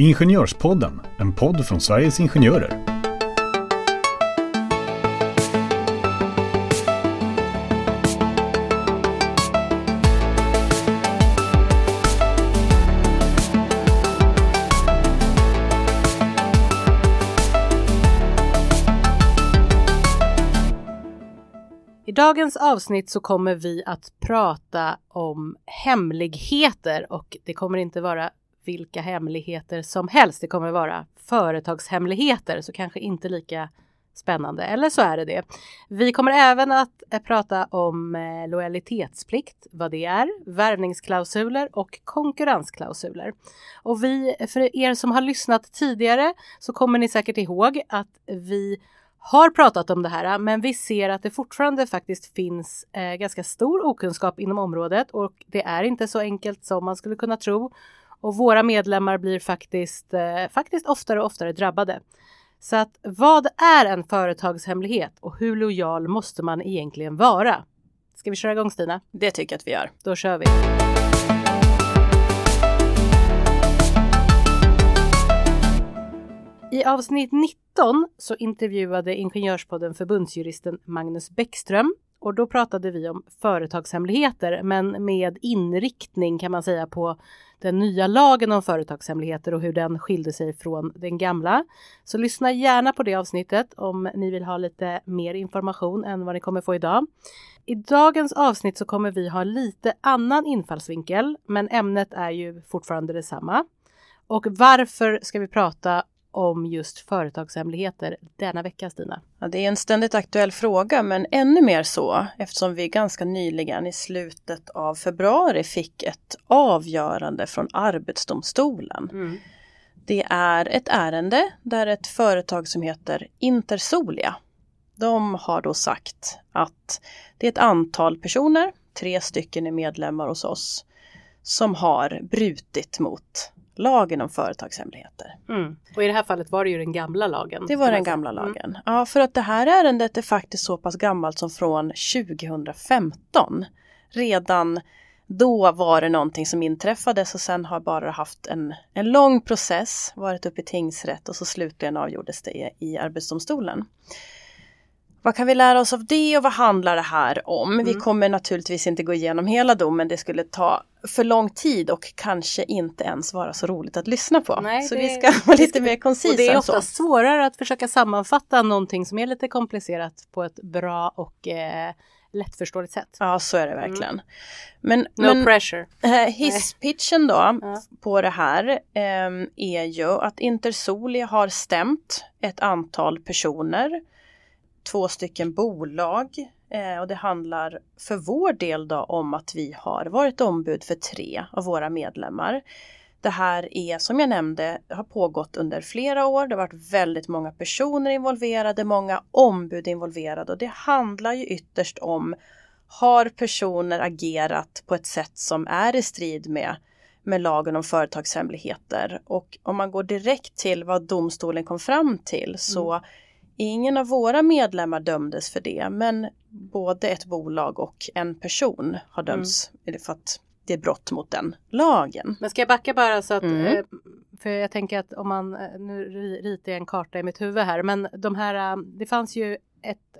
Ingenjörspodden, en podd från Sveriges Ingenjörer. I dagens avsnitt så kommer vi att prata om hemligheter och det kommer inte vara vilka hemligheter som helst. Det kommer vara företagshemligheter, så kanske inte lika spännande. Eller så är det det. Vi kommer även att eh, prata om eh, lojalitetsplikt, vad det är, värvningsklausuler och konkurrensklausuler. Och vi, för er som har lyssnat tidigare så kommer ni säkert ihåg att vi har pratat om det här, men vi ser att det fortfarande faktiskt finns eh, ganska stor okunskap inom området och det är inte så enkelt som man skulle kunna tro. Och våra medlemmar blir faktiskt, eh, faktiskt oftare och oftare drabbade. Så att vad är en företagshemlighet och hur lojal måste man egentligen vara? Ska vi köra igång Stina? Det tycker jag att vi gör. Då kör vi. I avsnitt 19 så intervjuade Ingenjörspodden förbundsjuristen Magnus Bäckström och då pratade vi om företagshemligheter men med inriktning kan man säga på den nya lagen om företagshemligheter och hur den skilde sig från den gamla. Så lyssna gärna på det avsnittet om ni vill ha lite mer information än vad ni kommer få idag. I dagens avsnitt så kommer vi ha lite annan infallsvinkel men ämnet är ju fortfarande detsamma. Och varför ska vi prata om just företagshemligheter denna vecka, Stina? Ja, det är en ständigt aktuell fråga, men ännu mer så eftersom vi ganska nyligen i slutet av februari fick ett avgörande från Arbetsdomstolen. Mm. Det är ett ärende där ett företag som heter Intersolia, de har då sagt att det är ett antal personer, tre stycken är medlemmar hos oss, som har brutit mot lagen om företagshemligheter. Mm. Och i det här fallet var det ju den gamla lagen. Det var den gamla mm. lagen. Mm. Ja, för att det här ärendet är faktiskt så pass gammalt som från 2015. Redan då var det någonting som inträffades och sen har bara haft en, en lång process, varit uppe i tingsrätt och så slutligen avgjordes det i Arbetsdomstolen. Vad kan vi lära oss av det och vad handlar det här om? Mm. Vi kommer naturligtvis inte gå igenom hela domen, det skulle ta för lång tid och kanske inte ens vara så roligt att lyssna på. Nej, så vi ska vara lite mer koncisa. Det är ofta svårare att försöka sammanfatta någonting som är lite komplicerat på ett bra och eh, lättförståeligt sätt. Ja, så är det verkligen. Mm. Men, no men, pressure. Äh, hisspitchen då ja. på det här eh, är ju att Intersoli har stämt ett antal personer två stycken bolag eh, och det handlar för vår del då om att vi har varit ombud för tre av våra medlemmar. Det här är som jag nämnde har pågått under flera år. Det har varit väldigt många personer involverade, många ombud involverade och det handlar ju ytterst om har personer agerat på ett sätt som är i strid med med lagen om företagshemligheter och om man går direkt till vad domstolen kom fram till så mm Ingen av våra medlemmar dömdes för det men både ett bolag och en person har dömts mm. för att det är brott mot den lagen. Men ska jag backa bara så att mm. Eh, för jag tänker att om man eh, nu ritar jag en karta i mitt huvud här men de här eh, det fanns ju ett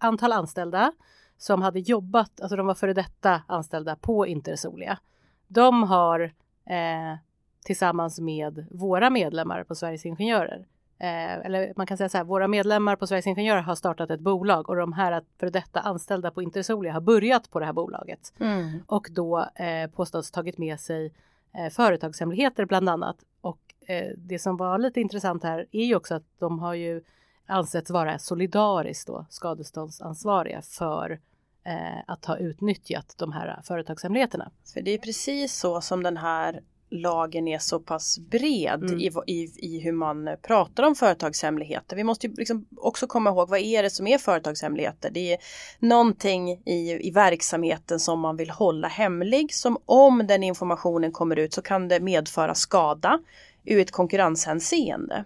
antal anställda som hade jobbat, alltså de var före detta anställda på Intersolia. De har eh, tillsammans med våra medlemmar på Sveriges Ingenjörer Eh, eller man kan säga så här, våra medlemmar på Sveriges Ingenjörer har startat ett bolag och de här för detta anställda på Intersolia har börjat på det här bolaget mm. och då eh, påstås tagit med sig eh, företagshemligheter bland annat. Och eh, det som var lite intressant här är ju också att de har ju ansetts vara solidariskt då skadeståndsansvariga för eh, att ha utnyttjat de här företagshemligheterna. För det är precis så som den här lagen är så pass bred mm. i, i, i hur man pratar om företagshemligheter. Vi måste ju liksom också komma ihåg vad är det som är företagshemligheter? Det är någonting i, i verksamheten som man vill hålla hemlig som om den informationen kommer ut så kan det medföra skada ur ett konkurrenshänseende.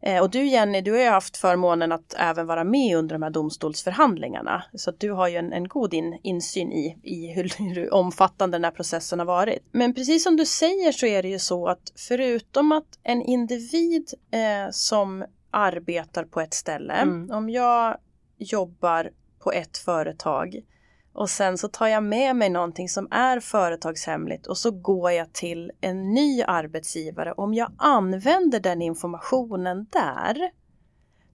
Eh, och du Jenny, du har ju haft förmånen att även vara med under de här domstolsförhandlingarna. Så att du har ju en, en god in, insyn i, i hur, hur omfattande den här processen har varit. Men precis som du säger så är det ju så att förutom att en individ eh, som arbetar på ett ställe, mm. om jag jobbar på ett företag och sen så tar jag med mig någonting som är företagshemligt och så går jag till en ny arbetsgivare. Om jag använder den informationen där,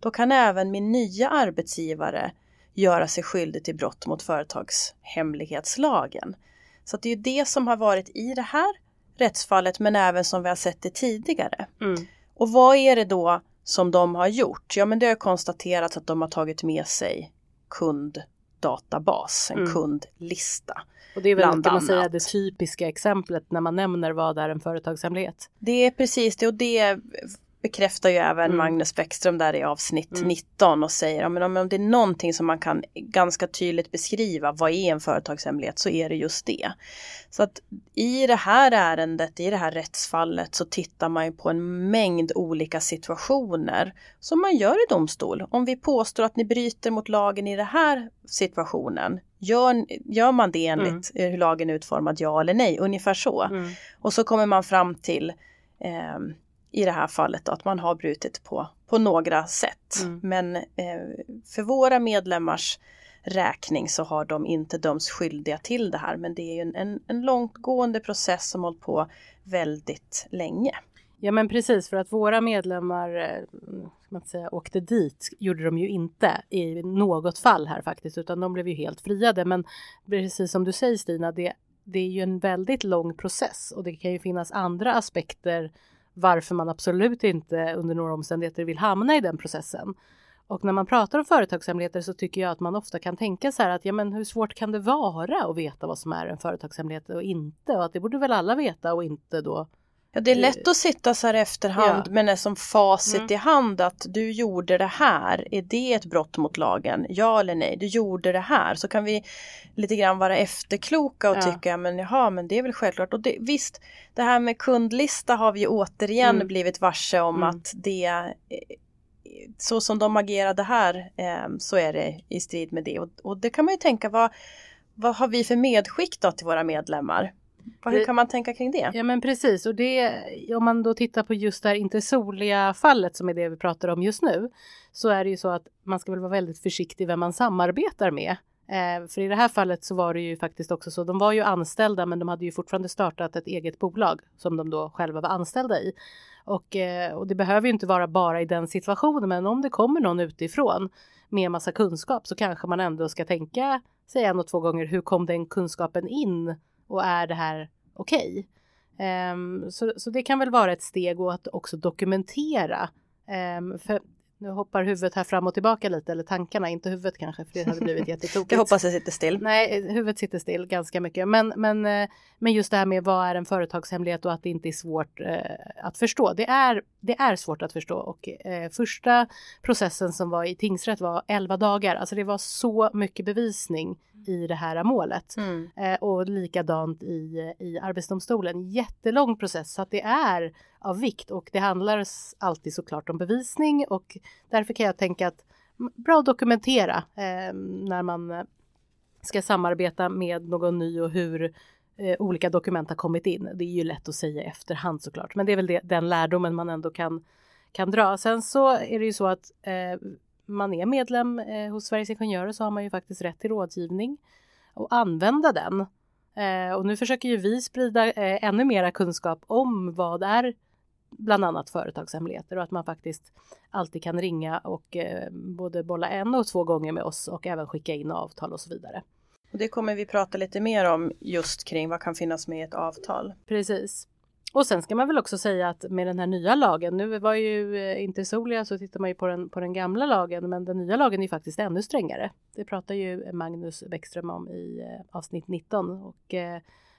då kan även min nya arbetsgivare göra sig skyldig till brott mot företagshemlighetslagen. Så det är det som har varit i det här rättsfallet men även som vi har sett det tidigare. Mm. Och vad är det då som de har gjort? Ja men det har konstaterats att de har tagit med sig kund databas, en mm. kundlista. Och det är väl kan man säga det typiska exemplet när man nämner vad är en företagshemlighet. Det är precis det och det bekräftar ju även mm. Magnus Bäckström där i avsnitt mm. 19 och säger att om, om det är någonting som man kan ganska tydligt beskriva vad är en företagshemlighet så är det just det. Så att i det här ärendet, i det här rättsfallet så tittar man ju på en mängd olika situationer som man gör i domstol. Om vi påstår att ni bryter mot lagen i den här situationen, Gör, gör man det enligt mm. hur lagen är utformad, ja eller nej? Ungefär så. Mm. Och så kommer man fram till eh, i det här fallet då, att man har brutit på, på några sätt. Mm. Men eh, för våra medlemmars räkning så har de inte dömts skyldiga till det här. Men det är ju en, en, en långtgående process som hållit på väldigt länge. Ja men precis för att våra medlemmar eh, man säga, åkte dit gjorde de ju inte i något fall här faktiskt utan de blev ju helt friade. Men precis som du säger Stina, det, det är ju en väldigt lång process och det kan ju finnas andra aspekter varför man absolut inte under några omständigheter vill hamna i den processen. Och när man pratar om företagshemligheter så tycker jag att man ofta kan tänka så här att ja men hur svårt kan det vara att veta vad som är en företagshemlighet och inte och att det borde väl alla veta och inte då Ja, det är lätt att sitta så här efterhand ja. men är som facit mm. i hand att du gjorde det här. Är det ett brott mot lagen? Ja eller nej? Du gjorde det här. Så kan vi lite grann vara efterkloka och ja. tycka men jaha, men det är väl självklart. Och det, visst, det här med kundlista har vi återigen mm. blivit varse om mm. att det eh, så som de agerade här eh, så är det i strid med det. Och, och det kan man ju tänka, vad, vad har vi för medskick då till våra medlemmar? Hur kan man tänka kring det? Ja men precis och det om man då tittar på just det här Intersolia fallet som är det vi pratar om just nu så är det ju så att man ska väl vara väldigt försiktig vem man samarbetar med. Eh, för i det här fallet så var det ju faktiskt också så, de var ju anställda men de hade ju fortfarande startat ett eget bolag som de då själva var anställda i. Och, eh, och det behöver ju inte vara bara i den situationen men om det kommer någon utifrån med massa kunskap så kanske man ändå ska tänka sig en och två gånger hur kom den kunskapen in och är det här okej? Okay? Um, så, så det kan väl vara ett steg och att också dokumentera. Um, för nu hoppar huvudet här fram och tillbaka lite, eller tankarna, inte huvudet kanske, för det hade blivit jättetokigt. Jag hoppas det sitter still. Nej, huvudet sitter still ganska mycket. Men, men, eh, men just det här med vad är en företagshemlighet och att det inte är svårt eh, att förstå. Det är, det är svårt att förstå och eh, första processen som var i tingsrätt var 11 dagar. Alltså det var så mycket bevisning i det här målet. Mm. Eh, och likadant i, i Arbetsdomstolen. Jättelång process så att det är av vikt och det handlar alltid såklart om bevisning och därför kan jag tänka att bra att dokumentera eh, när man eh, ska samarbeta med någon ny och hur eh, olika dokument har kommit in. Det är ju lätt att säga i efterhand såklart, men det är väl det, den lärdomen man ändå kan, kan dra. Sen så är det ju så att eh, man är medlem eh, hos Sveriges Ingenjörer så har man ju faktiskt rätt till rådgivning och använda den. Eh, och nu försöker ju vi sprida eh, ännu mera kunskap om vad är bland annat företagshemligheter och att man faktiskt alltid kan ringa och eh, både bolla en och två gånger med oss och även skicka in avtal och så vidare. Och det kommer vi prata lite mer om just kring vad kan finnas med i ett avtal. Precis. Och sen ska man väl också säga att med den här nya lagen, nu var ju eh, inte Solia så tittar man ju på den, på den gamla lagen, men den nya lagen är faktiskt ännu strängare. Det pratar ju Magnus Bäckström om i eh, avsnitt 19 och eh,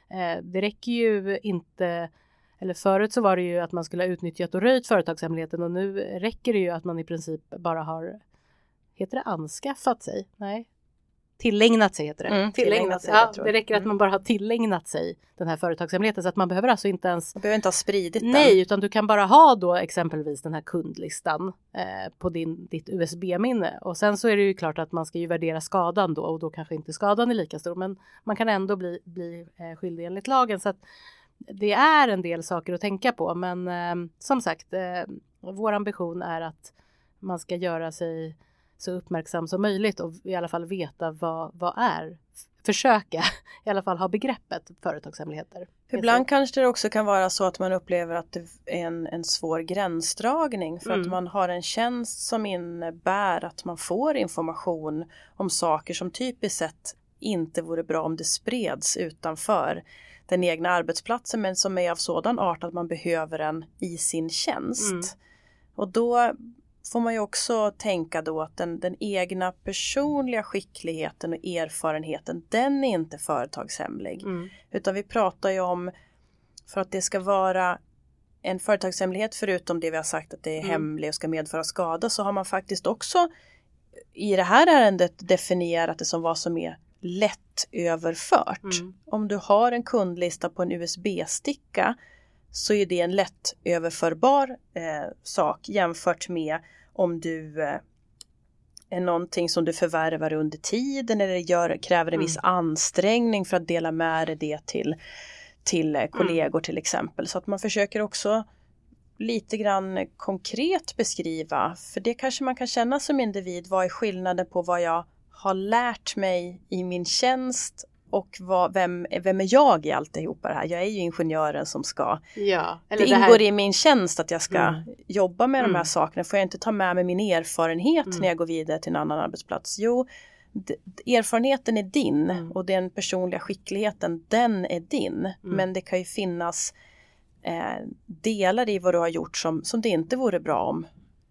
eh, det räcker ju inte eller förut så var det ju att man skulle ha utnyttjat och röjt företagshemligheten och nu räcker det ju att man i princip bara har, heter det anskaffat sig? Nej, tillägnat sig heter det. Mm, tillägnat sig, ja, det räcker att Mm. man bara har tillägnat sig den här företagshemligheten så att man behöver alltså inte ens Man behöver inte ha spridit den. Nej, utan du kan bara ha då exempelvis den här kundlistan eh, på din, ditt USB-minne. Och sen så är det ju klart att man ska ju värdera skadan då och då kanske inte skadan är lika stor. Men man kan ändå bli, bli eh, skyldig enligt lagen. Så att det är en del saker att tänka på. Men eh, som sagt, eh, vår ambition är att man ska göra sig så uppmärksam som möjligt och i alla fall veta vad, vad är försöka i alla fall ha begreppet företagshemligheter. Ibland kanske det också kan vara så att man upplever att det är en, en svår gränsdragning för att Mm. man har en tjänst som innebär att man får information om saker som typiskt sett inte vore bra om det spreds utanför den egna arbetsplatsen men som är av sådan art att man behöver den i sin tjänst. Mm. Och då får man ju också tänka då att den, den egna personliga skickligheten och erfarenheten den är inte företagshemlig. Mm. Utan vi pratar ju om för att det ska vara en företagshemlighet förutom det vi har sagt att det är Mm. hemlig och ska medföra skada så har man faktiskt också i det här ärendet definierat det som vad som är lätt överfört. Mm. Om du har en kundlista på en USB-sticka så är det en lätt överförbar eh, sak jämfört med om du eh, är någonting som du förvärvar under tiden eller gör, kräver en Mm. viss ansträngning för att dela med dig det till, till eh, kollegor till exempel. Så att man försöker också lite grann konkret beskriva, för det kanske man kan känna som individ, vad är skillnaden på vad jag har lärt mig i min tjänst och vad, vem, vem är jag i alltihopa det här? Jag är ju ingenjören som ska Ja, det, det, ingår här, i min tjänst att jag ska Mm. jobba med de här Mm. sakerna. Får jag inte ta med mig min erfarenhet Mm. när jag går vidare till en annan arbetsplats? Jo, erfarenheten är din Mm. och den personliga skickligheten, den är din. Mm. Men det kan ju finnas eh, delar i vad du har gjort som, som det inte vore bra om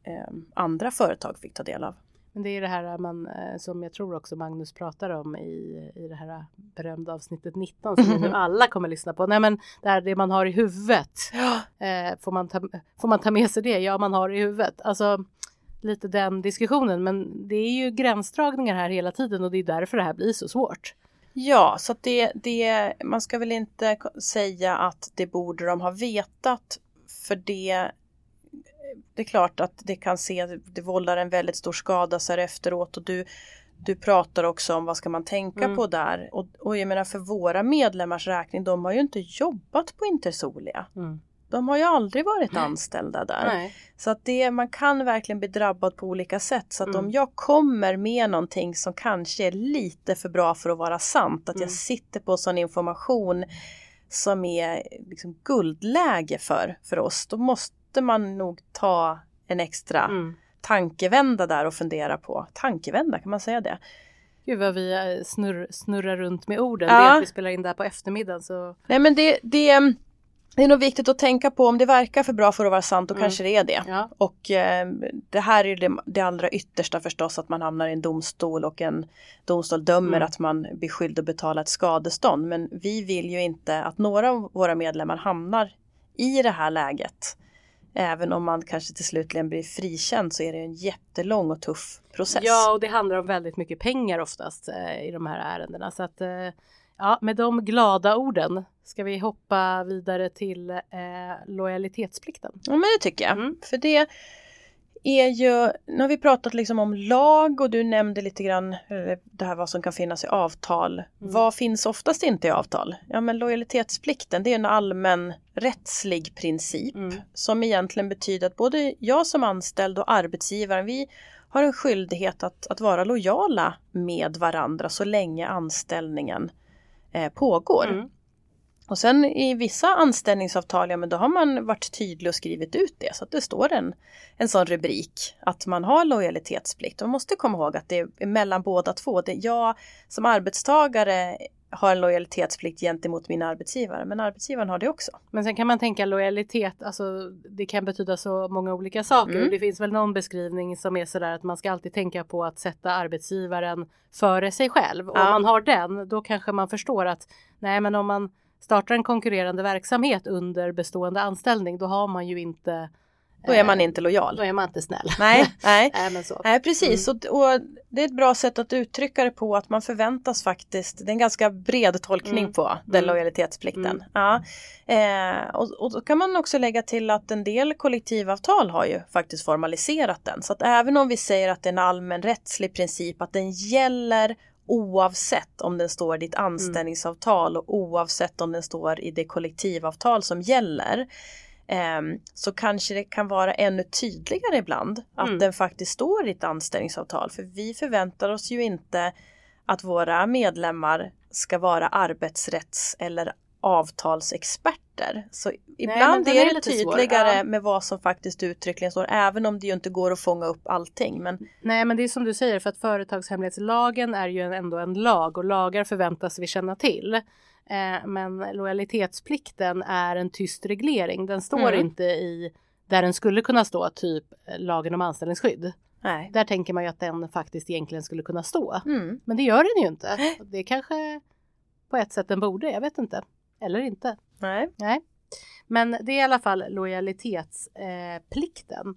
eh, andra företag fick ta del av. Men det är det här man, eh, som jag tror också Magnus pratar om i, i det här berömda avsnittet 19 som nu alla kommer lyssna på. Nej men det här det man har i huvudet. Eh, får, man ta, får man ta med sig det? Ja, man har i huvudet. Alltså lite den diskussionen. Men det är ju gränsdragningar här hela tiden och det är därför det här blir så svårt. Ja, så det, det, man ska väl inte säga att det borde de ha vetat för det det är klart att det kan se, det vållar en väldigt stor skada så här efteråt och du, du pratar också om vad ska man tänka Mm. på där och, och jag menar för våra medlemmars räkning, de har ju inte jobbat på Intersolia. Mm. De har ju aldrig varit anställda där. Nej. Så att det, man kan verkligen bli drabbad på olika sätt. Så att Mm. om jag kommer med någonting som kanske är lite för bra för att vara sant, att Mm. jag sitter på sån information som är liksom guldläge för, för oss, då måste man nog ta en extra Mm. tankevända där och fundera på. Tankevända, kan man säga det? Gud vad vi eh, snurr, snurrar runt med orden. Ja. Det är att vi spelar in det här på eftermiddagen så Nej men det, det, det är nog viktigt att tänka på om det verkar för bra för att vara sant, då Mm. kanske det är det. ja. Och eh, det här är det, det allra yttersta förstås att man hamnar i en domstol och en domstol dömer Mm. att man blir skyldig att betala ett skadestånd. Men vi vill ju inte att några av våra medlemmar hamnar i det här läget. Även om man kanske till slutligen blir frikänd så är det en jättelång och tuff process. Ja, och det handlar om väldigt mycket pengar oftast eh, i de här ärendena. Så att, eh, ja, med de glada orden ska vi hoppa vidare till eh, lojalitetsplikten. Ja, men det tycker jag. Mm. För det är ju, nu har vi pratat liksom om lag och du nämnde lite grann eh, det här vad som kan finnas i avtal. Mm. Vad finns oftast inte i avtal? Ja men lojalitetsplikten det är en allmän rättslig princip Mm. som egentligen betyder att både jag som anställd och arbetsgivaren vi har en skyldighet att, att vara lojala med varandra så länge anställningen eh, pågår. Mm. Och sen i vissa anställningsavtal, ja men då har man varit tydlig och skrivit ut det så att det står en, en sån rubrik att man har lojalitetsplikt. Man måste komma ihåg att det är mellan båda två. Det, jag som arbetstagare har en lojalitetsplikt gentemot min arbetsgivare men arbetsgivaren har det också. Men sen kan man tänka lojalitet, alltså det kan betyda så många olika saker. Mm. Det finns väl någon beskrivning som är sådär att man ska alltid tänka på att sätta arbetsgivaren före sig själv. Och Ja. om man har den, då kanske man förstår att nej men om man startar en konkurrerande verksamhet under bestående anställning, då har man ju inte Då är man inte lojal. Då är man inte snäll. Nej, nej. nej, nej precis. Mm. Och, och, det är ett bra sätt att uttrycka det på att man förväntas faktiskt, det är en ganska bred tolkning mm. på den mm. lojalitetsplikten. Mm. Ja. Eh, och, och då kan man också lägga till att en del kollektivavtal har ju faktiskt formaliserat den. Så att även om vi säger att det är en allmän rättslig princip att den gäller oavsett om den står i ditt mm. anställningsavtal och oavsett om den står i det kollektivavtal som gäller Ehm, så kanske det kan vara ännu tydligare ibland att mm. den faktiskt står i ett anställningsavtal. För vi förväntar oss ju inte att våra medlemmar ska vara arbetsrätts eller avtalsexperter. Så ibland Nej, är, är det tydligare ja. med vad som faktiskt uttryckligen står, även om det ju inte går att fånga upp allting. Men... Nej, men det är som du säger, för att företagshemlighetslagen är ju ändå en lag och lagar förväntas vi känna till. Eh, men lojalitetsplikten är en tyst reglering. Den står mm. inte i där den skulle kunna stå, typ eh, lagen om anställningsskydd. Nej. Där tänker man ju att den faktiskt egentligen skulle kunna stå. Mm. Men det gör den ju inte. Det kanske på ett sätt den borde, jag vet inte. Eller inte. Nej. Nej. Men det är i alla fall lojalitetsplikten. Eh,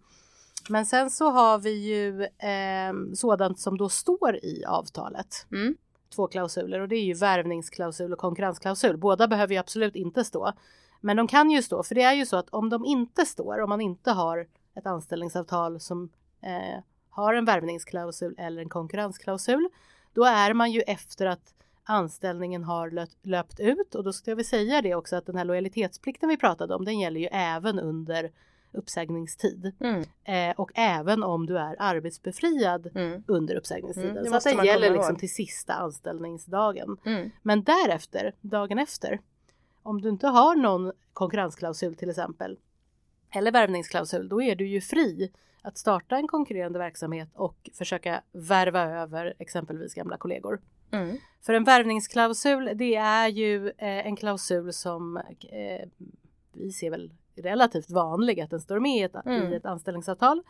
Men sen så har vi ju eh, sådant som då står i avtalet. Mm två klausuler och det är ju värvningsklausul och konkurrensklausul. Båda behöver ju absolut inte stå. Men de kan ju stå, för det är ju så att om de inte står, om man inte har ett anställningsavtal som eh, har en värvningsklausul eller en konkurrensklausul, då är man ju efter att anställningen har löpt, ut och då ska vi säga det också att den här lojalitetsplikten vi pratade om, den gäller ju även under uppsägningstid. Mm. Eh, och även om du är arbetsbefriad mm. under uppsägningstiden. Mm, så att det gäller liksom till sista anställningsdagen. Mm. Men därefter, dagen efter, om du inte har någon konkurrensklausul till exempel eller värvningsklausul, då är du ju fri att starta en konkurrerande verksamhet och försöka värva över exempelvis gamla kollegor. Mm. För en värvningsklausul, det är ju eh, en klausul som eh, vi ser väl relativt vanlig att den står med i ett, mm. i ett anställningsavtal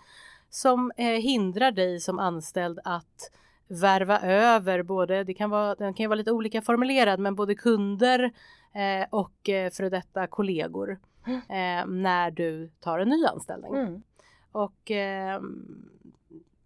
som eh, hindrar dig som anställd att värva över både, det kan vara, den kan ju vara lite olika formulerad, men både kunder eh, och eh, före detta kollegor mm. eh, när du tar en ny anställning. Mm. Och eh,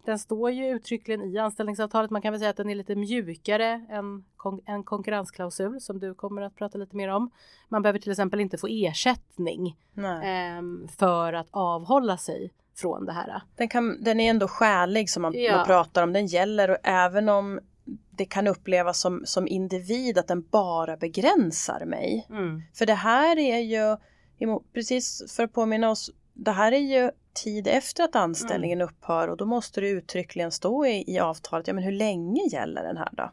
den står ju uttryckligen i anställningsavtalet. Man kan väl säga att den är lite mjukare än kon en konkurrensklausul som du kommer att prata lite mer om. Man behöver till exempel inte få ersättning eh, för att avhålla sig från det här. Den, kan, den är ändå skälig som man, ja. man pratar om. Den gäller och även om det kan upplevas som, som individ att den bara begränsar mig. Mm. För det här är ju, precis för att påminna oss, det här är ju tid efter att anställningen mm. upphör och då måste det uttryckligen stå i, i avtalet, ja men hur länge gäller den här då?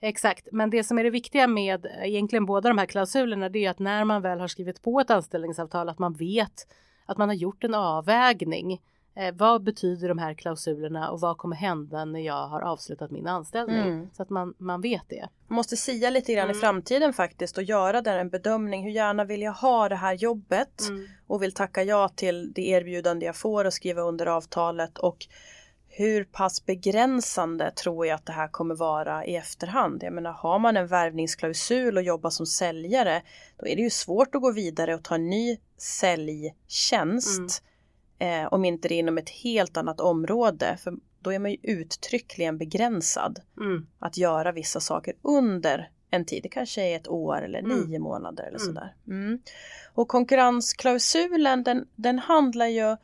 Exakt, men det som är det viktiga med egentligen båda de här klausulerna det är att när man väl har skrivit på ett anställningsavtal att man vet att man har gjort en avvägning Eh, vad betyder de här klausulerna och vad kommer hända när jag har avslutat min anställning? Mm. Så att man, man vet det. Man måste sia lite grann mm. i framtiden faktiskt och göra där en bedömning. Hur gärna vill jag ha det här jobbet mm. och vill tacka ja till det erbjudande jag får och skriva under avtalet och hur pass begränsande tror jag att det här kommer vara i efterhand? Jag menar, har man en värvningsklausul och jobbar som säljare, då är det ju svårt att gå vidare och ta en ny säljtjänst mm Eh, om inte det är inom ett helt annat område. För då är man ju uttryckligen begränsad mm. att göra vissa saker under en tid. Det kanske är ett år eller mm. nio månader eller mm. sådär. Mm. Och konkurrensklausulen den, den handlar ju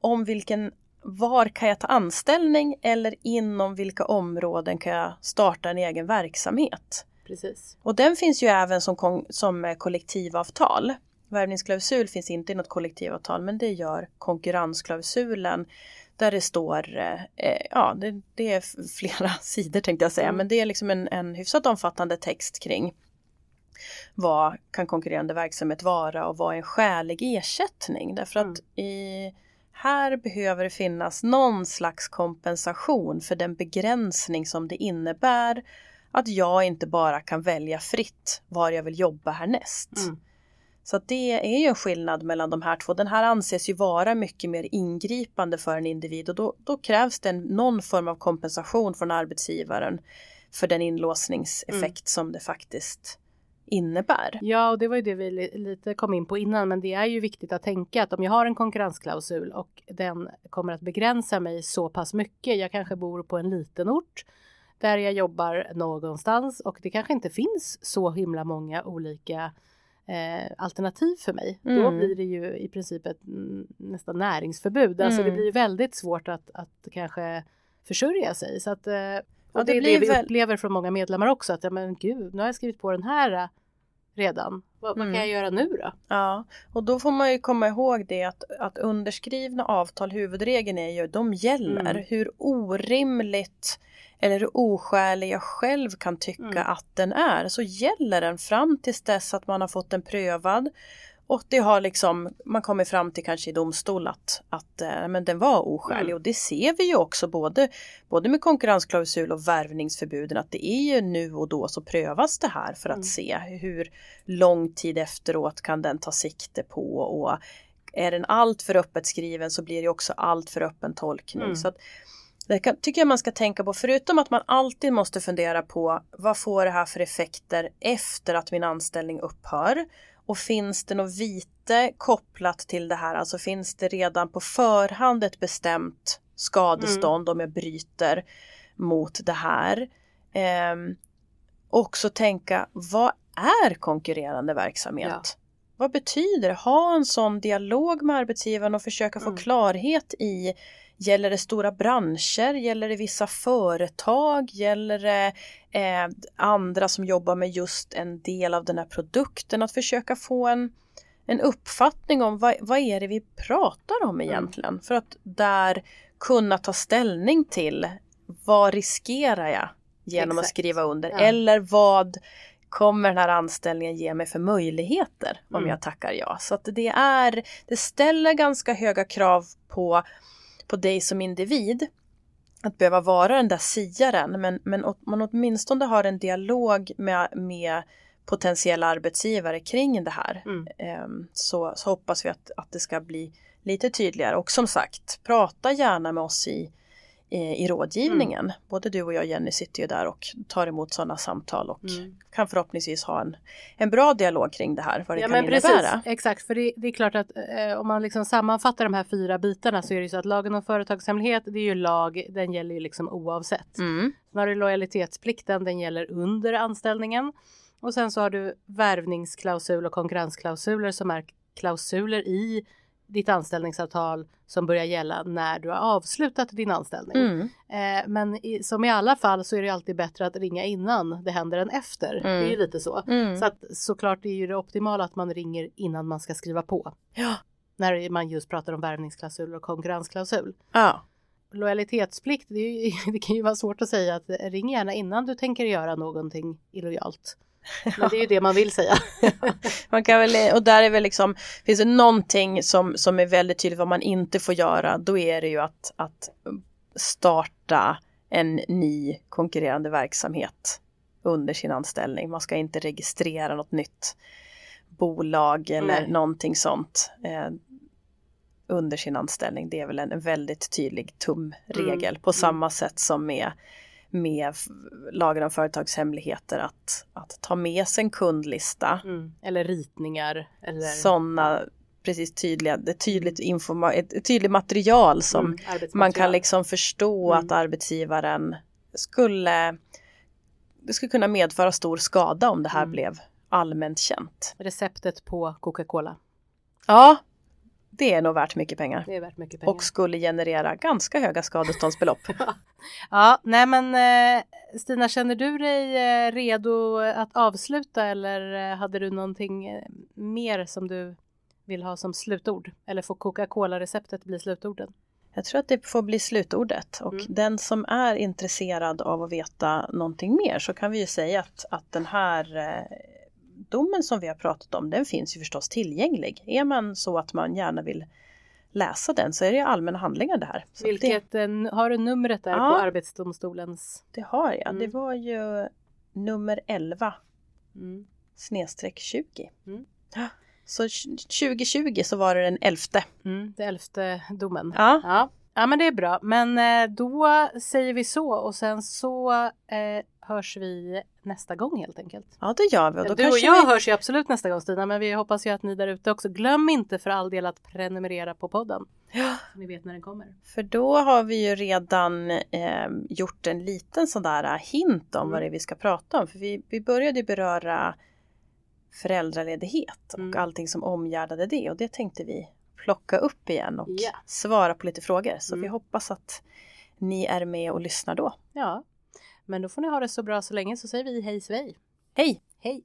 om vilken var kan jag ta anställning eller inom vilka områden kan jag starta en egen verksamhet. Precis. Och den finns ju även som, som kollektivavtal. Värvningsklausul finns inte i något kollektivavtal men det gör konkurrensklausulen där det står, eh, ja det, det, är flera sidor tänkte jag säga, mm. men det är liksom en, en hyfsat omfattande text kring vad kan konkurrerande verksamhet vara och vad är en skälig ersättning? Därför mm. att i, här behöver det finnas någon slags kompensation för den begränsning som det innebär att jag inte bara kan välja fritt var jag vill jobba härnäst. Mm. Så det är ju en skillnad mellan de här två. Den här anses ju vara mycket mer ingripande för en individ och då, då krävs det någon form av kompensation från arbetsgivaren för den inlåsningseffekt mm. som det faktiskt innebär. Ja, och det var ju det vi lite kom in på innan, men det är ju viktigt att tänka att om jag har en konkurrensklausul och den kommer att begränsa mig så pass mycket, jag kanske bor på en liten ort där jag jobbar någonstans och det kanske inte finns så himla många olika eh, alternativ för mig. Mm. Då blir det ju i princip ett nästan näringsförbud. Alltså det mm. blir väldigt svårt att, att kanske försörja sig. Så att, eh, och ja, det, det är det vi väl... upplever från många medlemmar också. Att ja, men gud, nu har jag skrivit på den här eh, redan. Vad, mm. vad, kan jag göra nu då? Ja, och då får man ju komma ihåg det att, att underskrivna avtal, huvudregeln är ju de gäller. Mm. Hur orimligt eller hur oskälig jag själv kan tycka mm. att den är så gäller den fram tills dess att man har fått den prövad och det har liksom, man kommer fram till kanske i domstol att, att äh, men den var oskälig mm. och det ser vi ju också både, både med konkurrensklausul och värvningsförbuden att det är ju nu och då så prövas det här för att mm. se hur lång tid efteråt kan den ta sikte på och är den allt för öppet skriven så blir det också allt för öppen tolkning. Mm. Så att, det kan, tycker jag man ska tänka på, förutom att man alltid måste fundera på vad får det här för effekter efter att min anställning upphör? Och finns det något vite kopplat till det här? Alltså finns det redan på förhand ett bestämt skadestånd mm. om jag bryter mot det här? Eh, också tänka, vad är konkurrerande verksamhet? Ja. Vad betyder det? Ha en sån dialog med arbetsgivaren och försöka få mm. klarhet i Gäller det stora branscher? Gäller det vissa företag? Gäller det eh, andra som jobbar med just en del av den här produkten? Att försöka få en, en uppfattning om vad, vad är det vi pratar om mm. egentligen? Mm. För att där kunna ta ställning till vad riskerar jag genom Exakt. att skriva under? Ja. Eller vad kommer den här anställningen ge mig för möjligheter om mm. jag tackar ja? Så att det är, det ställer ganska höga krav på på dig som individ att behöva vara den där siaren men, men man åtminstone har en dialog med, med potentiella arbetsgivare kring det här. Mm. Ehm, så, så hoppas vi att, att det ska bli lite tydligare och som sagt prata gärna med oss i, i rådgivningen. Mm. Både du och jag Jenny sitter ju där och tar emot sådana samtal och mm. kan förhoppningsvis ha en, en bra dialog kring det här. Vad det ja, kan men innebära. Precis, exakt, för det, det är klart att eh, om man liksom sammanfattar de här fyra bitarna så är det ju så att lagen om företagshemlighet det är ju lag, den gäller ju liksom oavsett. Mm. Sen har du lojalitetsplikten, den gäller under anställningen. Och sen så har du värvningsklausul och konkurrensklausuler som är klausuler i ditt anställningsavtal som börjar gälla när du har avslutat din anställning. Mm. Eh, men i, som i alla fall så är det alltid bättre att ringa innan det händer än efter. Mm. Det är ju mm. lite så. Mm. Så att såklart är ju det optimala att man ringer innan man ska skriva på. Ja. När man just pratar om värvningsklausul och konkurrensklausul. Ja. Lojalitetsplikt, det, ju, det kan ju vara svårt att säga att ring gärna innan du tänker göra någonting illojalt. Men det är ju det man vill säga. man kan väl, och där är väl liksom, finns det någonting som, som är väldigt tydligt vad man inte får göra, då är det ju att, att starta en ny konkurrerande verksamhet under sin anställning. Man ska inte registrera något nytt bolag eller Nej. någonting sånt eh, under sin anställning. Det är väl en väldigt tydlig tumregel mm. på samma mm. sätt som med med lagen om företagshemligheter att, att ta med sig en kundlista. Mm. Eller ritningar. Eller... Sådana precis tydliga, tydligt, informa ett tydligt material som mm, man kan liksom förstå mm. att arbetsgivaren skulle det skulle kunna medföra stor skada om det här mm. blev allmänt känt. Receptet på Coca-Cola. Ja, det är nog värt mycket pengar. Det är värt mycket pengar. Och skulle generera ganska höga skadeståndsbelopp. ja, nej men eh, Stina, känner du dig eh, redo att avsluta eller eh, hade du någonting mer som du vill ha som slutord? Eller får Coca-Cola-receptet bli slutorden? Jag tror att det får bli slutordet och mm. den som är intresserad av att veta någonting mer så kan vi ju säga att, att den här domen som vi har pratat om, den finns ju förstås tillgänglig. Är man så att man gärna vill läsa den så är det allmänna handlingar det här. Så Vilket, det... har du numret där ja, på Arbetsdomstolens? Det har jag. Mm. Det var ju nummer 11 mm. snedstreck 20. Mm. Så 2020 så var det den elfte. Mm, det elfte domen. Ja. ja. Ja men det är bra men eh, då säger vi så och sen så eh, hörs vi nästa gång helt enkelt. Ja det gör vi. Och du och jag vi... hörs ju absolut nästa gång Stina men vi hoppas ju att ni där ute också. Glöm inte för all del att prenumerera på podden. Ja. Så ni vet när den kommer. För då har vi ju redan eh, gjort en liten sån där hint om Mm. vad det är vi ska prata om. För vi, vi började beröra föräldraledighet och Mm. allting som omgärdade det och det tänkte vi plocka upp igen och Ja. svara på lite frågor. Så Mm. vi hoppas att ni är med och lyssnar då. Ja, men då får ni ha det så bra så länge så säger vi hej svej. Hej! Hej!